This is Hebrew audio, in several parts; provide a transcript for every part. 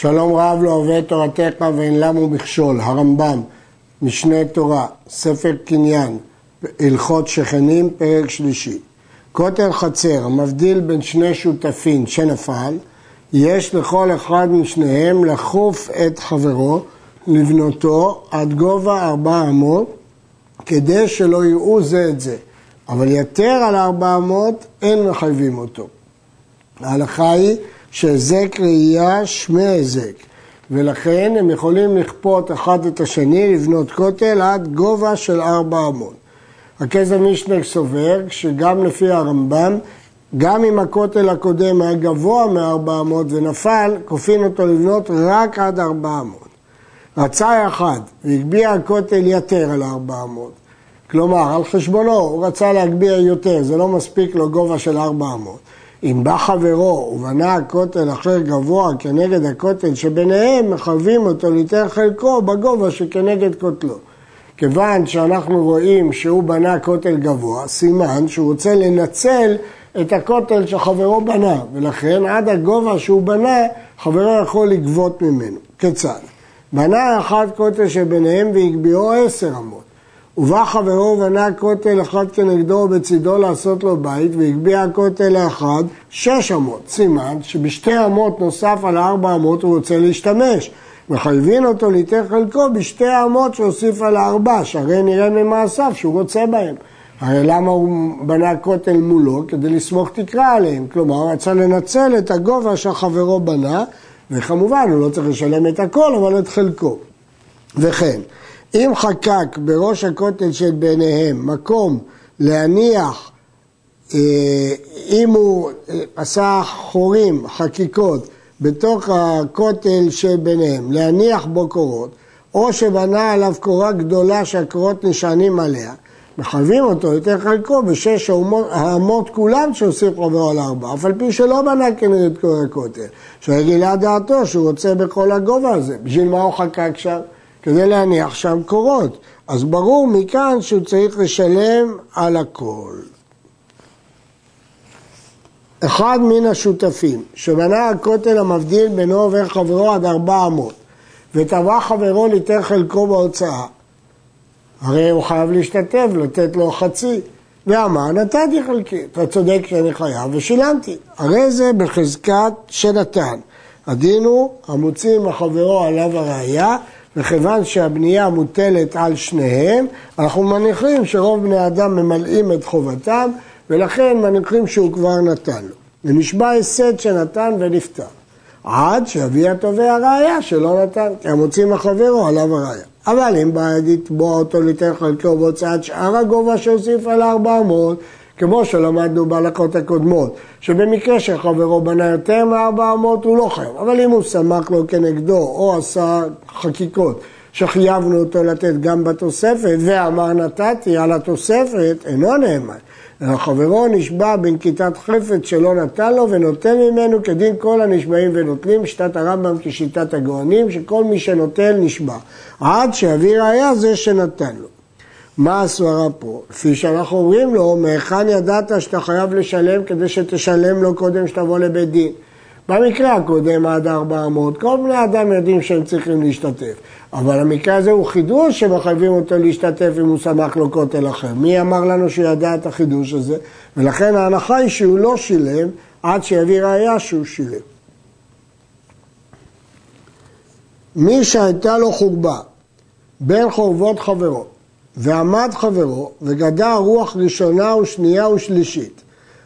שלום רב לא אוהב תורתך ואין למו מכשול, הרמב"ם, משנה תורה, ספר קניין, הלכות שכנים, פרק שלישי. כותל חצר, המבדיל בין שני שותפים שנפל, יש לכל אחד משניהם לחוף את חברו, לבנותו עד גובה ארבע אמות, כדי שלא יראו זה את זה. אבל יתר על ארבע אמות, אין מחייבים אותו. ההלכה היא שהיזק ראייה שמי היזק, ולכן הם יכולים לכפות אחד את השני, לבנות כותל עד גובה של ארבע אמות. הכסף מישנק סובר שגם לפי הרמב"ם, גם אם הכותל הקודם היה גבוה מארבע אמות ונפל, כופין אותו לבנות רק עד ארבע אמות. רצה אחד והגביה הכותל יתר על ארבע אמות, כלומר על חשבונו הוא רצה להגביה יותר, זה לא מספיק לו גובה של ארבע אמות. אם בא חברו ובנה הכותל אחר גבוה כנגד הכותל שביניהם, מחייבים אותו ליתן חלקו בגובה שכנגד כותלו. כיוון שאנחנו רואים שהוא בנה כותל גבוה, סימן שהוא רוצה לנצל את הכותל שחברו בנה, ולכן עד הגובה שהוא בנה, חברו יכול לגבות ממנו. כיצד? בנה אחד כותל שביניהם והגביהו עשר אמות. ובא חברו ובנה כותל אחד כנגדו בצידו לעשות לו בית, והגביה הכותל לאחד שש אמות. סימן שבשתי אמות נוסף על ארבע אמות הוא רוצה להשתמש. מחייבים אותו ליתן חלקו בשתי אמות שהוסיף על הארבע, שהרי נראה ממעשיו שהוא רוצה בהם. הרי למה הוא בנה כותל מולו? כדי לסמוך תקרה עליהם. כלומר, הוא רצה לנצל את הגובה שהחברו בנה, וכמובן הוא לא צריך לשלם את הכל, אבל את חלקו. וכן, אם חקק בראש הכותל של ביניהם מקום להניח, אה, אם הוא אה, עשה חורים, חקיקות, בתוך הכותל שביניהם, להניח בו קורות, או שבנה עליו קורה גדולה שהקורות נשענים עליה, מחייבים אותו יותר חלקו בשש האמות כולן שהוסיף חברו על ארבע, אף על פי שלא בנה כנגד כל הכותל, שהגילה דעתו שהוא רוצה בכל הגובה הזה, בשביל מה הוא חקק שם? כדי להניח שם קורות. אז ברור מכאן שהוא צריך לשלם על הכל. אחד מן השותפים שבנה הכותל המבדיל בינו ובין חברו עד ארבע אמות ותבע חברו ליתן חלקו בהוצאה הרי הוא חייב להשתתף, לתת לו חצי ואמר נתתי חלקי, אתה צודק שאני חייב ושילמתי הרי זה בחזקת שנתן הדין הוא המוציא מחברו עליו הראייה וכיוון שהבנייה מוטלת על שניהם, אנחנו מניחים שרוב בני אדם ממלאים את חובתם, ולכן מניחים שהוא כבר נתן לו. ונשבע הסד שנתן ונפטר. עד שיביא התובע ראייה שלא נתן, כי המוציא מחברו עליו הראייה. אבל אם בא לתבוע אותו ליתן חלקו בהוצאת שאר הגובה שהוסיף על 400, כמו שלמדנו בהלכות הקודמות, שבמקרה שחברו בנה יותר מ-400 הוא לא חייב, אבל אם הוא סמך לו כנגדו או עשה חקיקות שחייבנו אותו לתת גם בתוספת ואמר נתתי על התוספת, אינו נאמן. חברו נשבע בנקיטת חפץ שלא נתן לו ונותן ממנו כדין כל הנשבעים ונוטלים, שיטת הרמב"ם כשיטת הגאונים, שכל מי שנוטל נשבע, עד שיביא ראיה זה שנתן לו. מה הסברה פה? כפי שאנחנו אומרים לו, מהיכן ידעת שאתה חייב לשלם כדי שתשלם לו קודם שתבוא לבית דין? במקרה הקודם עד 400, כל בני אדם יודעים שהם צריכים להשתתף. אבל המקרה הזה הוא חידוש שמחייבים אותו להשתתף אם הוא סמך לו כותל אחר. מי אמר לנו שהוא ידע את החידוש הזה? ולכן ההנחה היא שהוא לא שילם עד שיביא ראייה שהוא שילם. מי שהייתה לו חורבה בין חורבות חברו ועמד חברו וגדע רוח ראשונה ושנייה ושלישית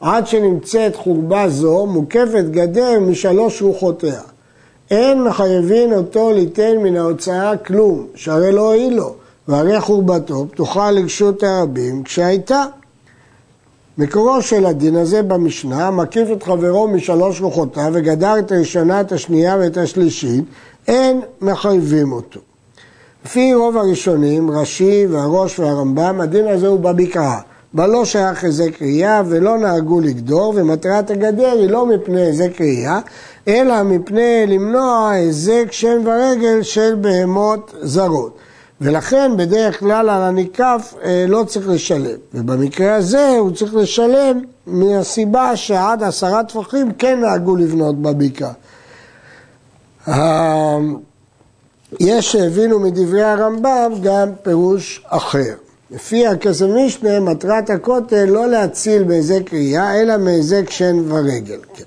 עד שנמצאת חורבה זו מוקפת גדר משלוש רוחותיה. אין מחייבים אותו ליתן מן ההוצאה כלום, שהרי לא הועיל לו, והרי חורבתו פתוחה לרשות הרבים כשהייתה. מקורו של הדין הזה במשנה מקיף את חברו משלוש רוחותיו וגדר את הראשונה, את השנייה ואת השלישית, אין מחייבים אותו. לפי רוב הראשונים, רש"י והראש והרמב"ם, הדין הזה הוא בבקעה. בה לא שייך היזק ראייה ולא נהגו לגדור, ומטרת הגדר היא לא מפני היזק ראייה, אלא מפני למנוע היזק שם ורגל של בהמות זרות. ולכן בדרך כלל על הניקף אה, לא צריך לשלם, ובמקרה הזה הוא צריך לשלם מהסיבה שעד עשרה טפחים כן נהגו לבנות בבקעה. יש שהבינו מדברי הרמב"ם גם פירוש אחר. לפי הכסף משנה, מטרת הכותל לא להציל בהיזק ראייה, אלא מהיזק שן ורגל. כן.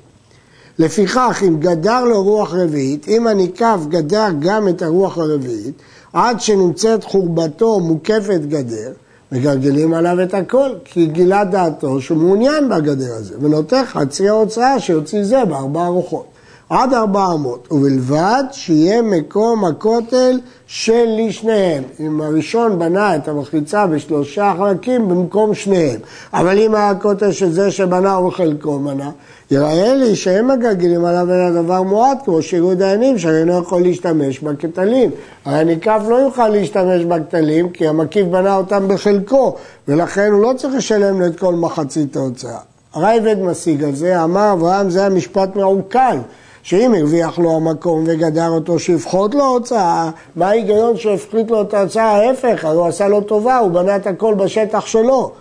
לפיכך, אם גדר לו רוח רביעית, אם הניקף גדר גם את הרוח הרביעית, עד שנמצאת חורבתו מוקפת גדר, מגלגלים עליו את הכל, כי גילה דעתו שהוא מעוניין בגדר הזה, ונותן חצי ההוצאה שיוציא זה בארבע רוחות. עד ארבע אמות, ובלבד שיהיה מקום הכותל של לשניהם. אם הראשון בנה את המחיצה בשלושה חלקים במקום שניהם, אבל אם היה הכותל של זה שבנה ובחלקו מנה, יראה לי שהם מגלגלים עליו אלא דבר מועט, כמו שיראו דיינים, שאני לא יכול להשתמש בכתלים. הרי הניקף לא יוכל להשתמש בכתלים, כי המקיף בנה אותם בחלקו, ולכן הוא לא צריך לשלם לו את כל מחצית ההוצאה. הרייבד משיג על זה, אמר אברהם, זה המשפט מעוקל. שאם הרוויח לו המקום וגדר אותו שיפחות לו הוצאה, מה ההיגיון שהפחית לו את ההוצאה? ההפך, הרי הוא עשה לו טובה, הוא בנה את הכל בשטח שלו.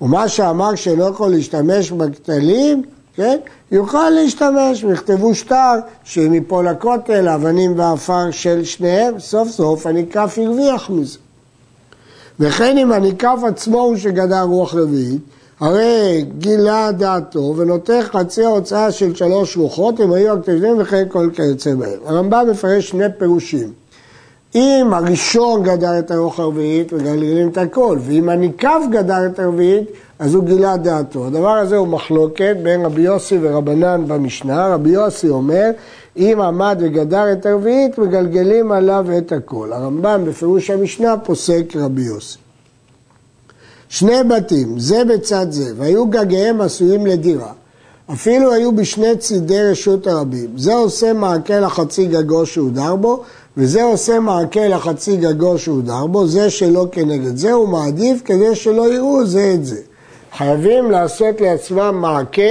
ומה שאמר שלא יכול להשתמש בכתלים, כן? יוכל להשתמש, ויכתבו שטר שאם יפול הכותל, אבנים ועפר של שניהם, סוף סוף הניקף הרוויח מזה. וכן אם הניקף עצמו הוא שגדל רוח רביעית, הרי גילה דעתו ונותן חצי ההוצאה של שלוש רוחות, אם היו הכתבים וכן כל כיוצא בהם. הרמב"ם מפרש שני פירושים. אם הראשון גדל את הרוח הרביעית, מגלגלים את הכל, ואם הניקף גדל את הרביעית, אז הוא גילה דעתו. הדבר הזה הוא מחלוקת בין רבי יוסי ורבנן במשנה. רבי יוסי אומר, אם עמד וגדר את הרביעית, מגלגלים עליו את הכל. הרמב"ם בפירוש המשנה פוסק רבי יוסי. שני בתים, זה בצד זה, והיו גגיהם עשויים לדירה. אפילו היו בשני צידי רשות הרבים. זה עושה מעקה לחצי גגו שהודר בו, וזה עושה מעקה לחצי גגו שהודר בו, זה שלא כנגד זה, הוא מעדיף כדי שלא יראו זה את זה. חייבים לעשות לעצמם מעקה,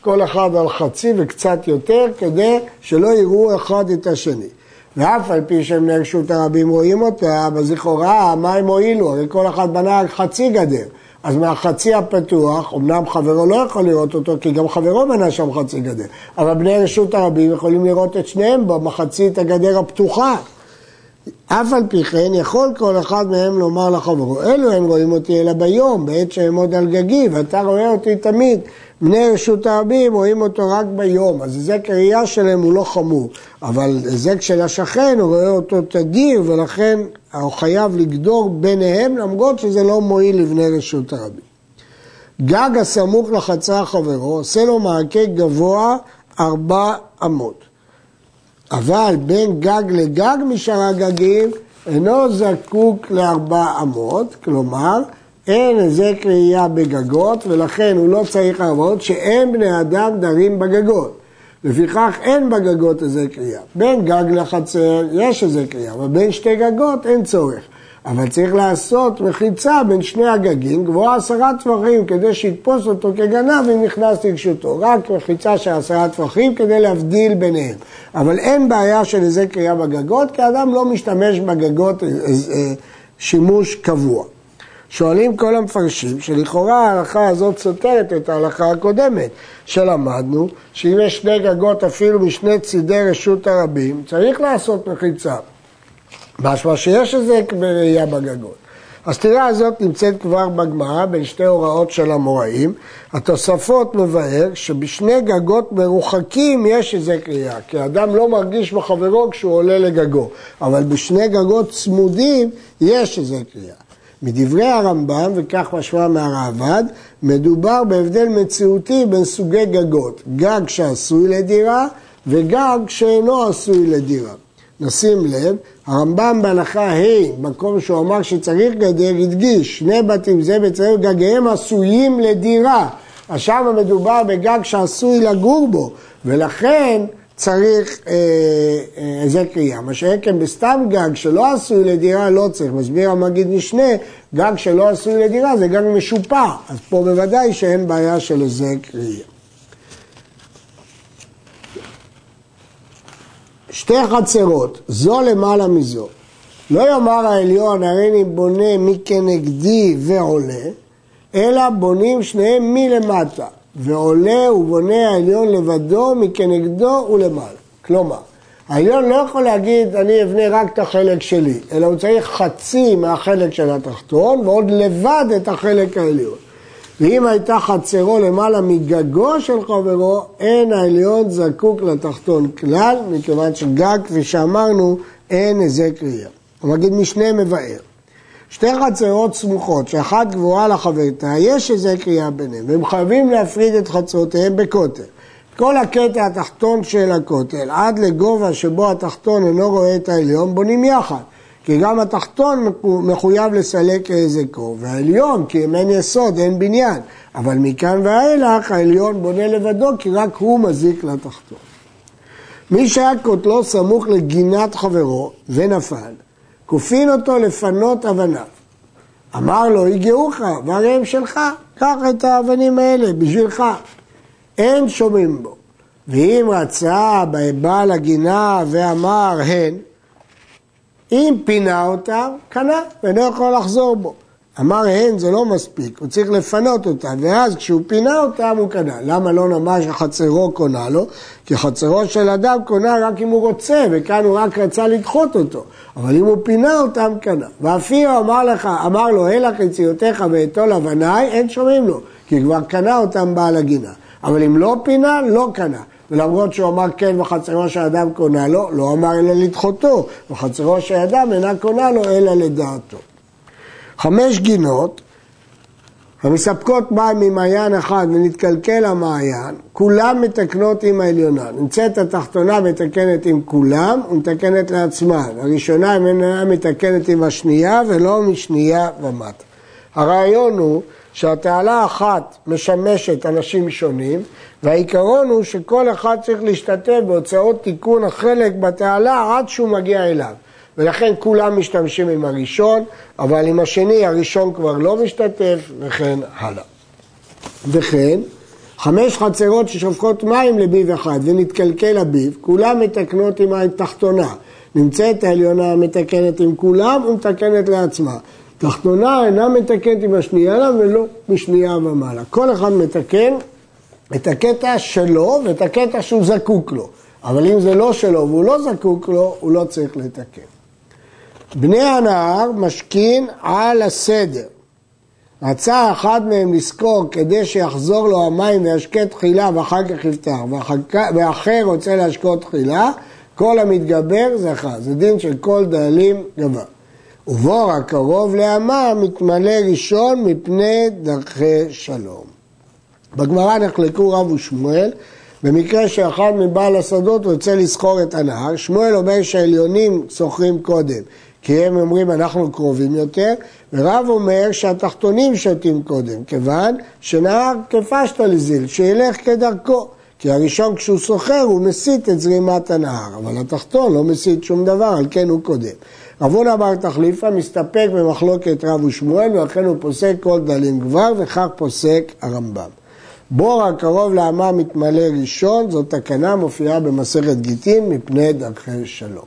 כל אחד על חצי וקצת יותר, כדי שלא יראו אחד את השני. ואף על פי שהם נרשות הרבים רואים אותה, אז לכאורה מה הם הועילו? הרי כל אחד בנה חצי גדר. אז מהחצי הפתוח, אמנם חברו לא יכול לראות אותו, כי גם חברו בנה שם חצי גדר, אבל בני רשות הרבים יכולים לראות את שניהם במחצית הגדר הפתוחה. אף על פי כן יכול כל אחד מהם לומר לחברו, אלו הם רואים אותי אלא ביום, בעת שאעמוד על גגי, ואתה רואה אותי תמיד. בני רשות הרבים רואים אותו רק ביום, אז היזק הראייה שלהם הוא לא חמור, אבל היזק של השכן הוא רואה אותו תדיר, ולכן הוא חייב לגדור ביניהם, למרות שזה לא מועיל לבני רשות הרבים. גג הסמוך לחצר חברו עושה לו מעקה גבוה ארבע אמות. אבל בין גג לגג משאר הגגים אינו זקוק לארבע אמות, כלומר אין היזק ראייה בגגות ולכן הוא לא צריך ארבעות שאין בני אדם דרים בגגות. לפיכך אין בגגות היזק ראייה. בין גג לחצר יש היזק ראייה, אבל בין שתי גגות אין צורך. אבל צריך לעשות מחיצה בין שני הגגים, גבוהה עשרה טווחים, כדי שיתפוס אותו כגנב אם נכנס לרשותו. רק מחיצה של עשרה טווחים כדי להבדיל ביניהם. אבל אין בעיה של איזה קריאה בגגות, כי האדם לא משתמש בגגות אה, אה, שימוש קבוע. שואלים כל המפרשים שלכאורה ההלכה הזאת סותרת את ההלכה הקודמת, שלמדנו שאם יש שני גגות אפילו משני צידי רשות הרבים, צריך לעשות מחיצה. משמע שיש איזה בראייה בגגות. הסתירה הזאת נמצאת כבר בגמרא בין שתי הוראות של המוראים. התוספות מבאר שבשני גגות מרוחקים יש איזה קריאה, כי האדם לא מרגיש בחברו כשהוא עולה לגגו, אבל בשני גגות צמודים יש איזה קריאה. מדברי הרמב"ם, וכך משמע מהרעב"ד, מדובר בהבדל מציאותי בין סוגי גגות, גג שעשוי לדירה וגג שאינו עשוי לדירה. נשים לב, הרמב"ם בהלכה ה', מקום שהוא אמר שצריך גדר, הדגיש, שני בתים זה בצריך גגיהם עשויים לדירה. שם מדובר בגג שעשוי לגור בו, ולכן צריך איזה אה, אה, קריאה. מה שאין כן בסתם גג שלא עשוי לדירה לא צריך. מסביר המגיד משנה, גג שלא עשוי לדירה זה גג משופע, אז פה בוודאי שאין בעיה של איזה קריאה. שתי חצרות, זו למעלה מזו. לא יאמר העליון, הריני בונה מי כנגדי ועולה, אלא בונים שניהם מלמטה, ועולה ובונה העליון לבדו מכנגדו ולמעלה. כלומר, העליון לא יכול להגיד, אני אבנה רק את החלק שלי, אלא הוא צריך חצי מהחלק של התחתון ועוד לבד את החלק העליון. ואם הייתה חצרו למעלה מגגו של חברו, אין העליון זקוק לתחתון כלל, מכיוון שגג, כפי שאמרנו, אין היזק ראייה. המגיד משנה מבאר. שתי חצרות סמוכות, שאחת גבוהה לחברתה, יש היזק ראייה ביניהם, והם חייבים להפריד את חצרותיהם בכותל. כל הקטע התחתון של הכותל, עד לגובה שבו התחתון אינו רואה את העליון, בונים יחד. כי גם התחתון מחויב לסלק היזקו, והעליון, כי אם אין יסוד, אין בניין. אבל מכאן ואילך העליון בונה לבדו, כי רק הוא מזיק לתחתון. מי שהיה כותלו סמוך לגינת חברו ונפל, כופין אותו לפנות אבניו. אמר לו, הגיעוך, והרי הם שלך, קח את האבנים האלה בשבילך. אין שומעים בו. ואם רצה בעל הגינה ואמר הן, אם פינה אותם, קנה, ואינו יכול לחזור בו. אמר הן זה לא מספיק, הוא צריך לפנות אותם, ואז כשהוא פינה אותם הוא קנה. למה לא נאמר שחצרו קונה לו? כי חצרו של אדם קונה רק אם הוא רוצה, וכאן הוא רק רצה לדחות אותו. אבל אם הוא פינה אותם, קנה. ואפילו אמר לך, אמר לו, הלך יציאותיך ואתו לבניי, אין שומעים לו, כי כבר קנה אותם בעל הגינה. אבל אם לא פינה, לא קנה. ולמרות שהוא אמר כן וחצרו של אדם קונה לו, לא אמר אלא לדחותו, וחצרו של אדם אינה קונה לו אלא לדעתו. חמש גינות המספקות מים ממעיין אחד ונתקלקל המעיין, כולם מתקנות עם העליונה. נמצאת התחתונה מתקנת עם כולם ומתקנת לעצמה. הראשונה אינה מתקנת עם השנייה ולא משנייה ומטה. הרעיון הוא שהתעלה אחת משמשת אנשים שונים, והעיקרון הוא שכל אחד צריך להשתתף בהוצאות תיקון החלק בתעלה עד שהוא מגיע אליו. ולכן כולם משתמשים עם הראשון, אבל עם השני הראשון כבר לא משתתף, וכן הלאה. וכן, חמש חצרות ששופכות מים לביב אחד ונתקלקל הביב, כולם מתקנות עם התחתונה. נמצאת העליונה מתקנת עם כולם ומתקנת לעצמה. תחתונה אינה מתקנת עם השנייה ולא משנייה ומעלה. כל אחד מתקן את הקטע שלו ואת הקטע שהוא זקוק לו. אבל אם זה לא שלו והוא לא זקוק לו, הוא לא צריך לתקן. בני הנהר משכין על הסדר. רצה אחד מהם לזכור כדי שיחזור לו המים וישקה תחילה ואחר כך יפתח, ואחר רוצה להשקות תחילה, כל המתגבר זכה. זה דין של כל דאלים גבר. ובור הקרוב לאמה מתמלא ראשון מפני דרכי שלום. בגמרא נחלקו רב ושמואל, במקרה שאחד מבעל השדות רוצה לסחור את הנהר, שמואל אומר שהעליונים סוחרים קודם, כי הם אומרים אנחנו קרובים יותר, ורב אומר שהתחתונים שותים קודם, כיוון שנהר כפשטה לזיל, שילך כדרכו. כי הראשון כשהוא סוחר הוא מסיט את זרימת הנהר, אבל התחתון לא מסיט שום דבר, על כן הוא קודם. רבונה בר תחליפה מסתפק במחלוקת רב ושמואל, ולכן הוא פוסק כל דלים גבר, וכך פוסק הרמב"ם. בור הקרוב לאמה מתמלא ראשון, זו תקנה מופיעה במסכת גיטין מפני דרכי שלום.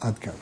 עד כאן.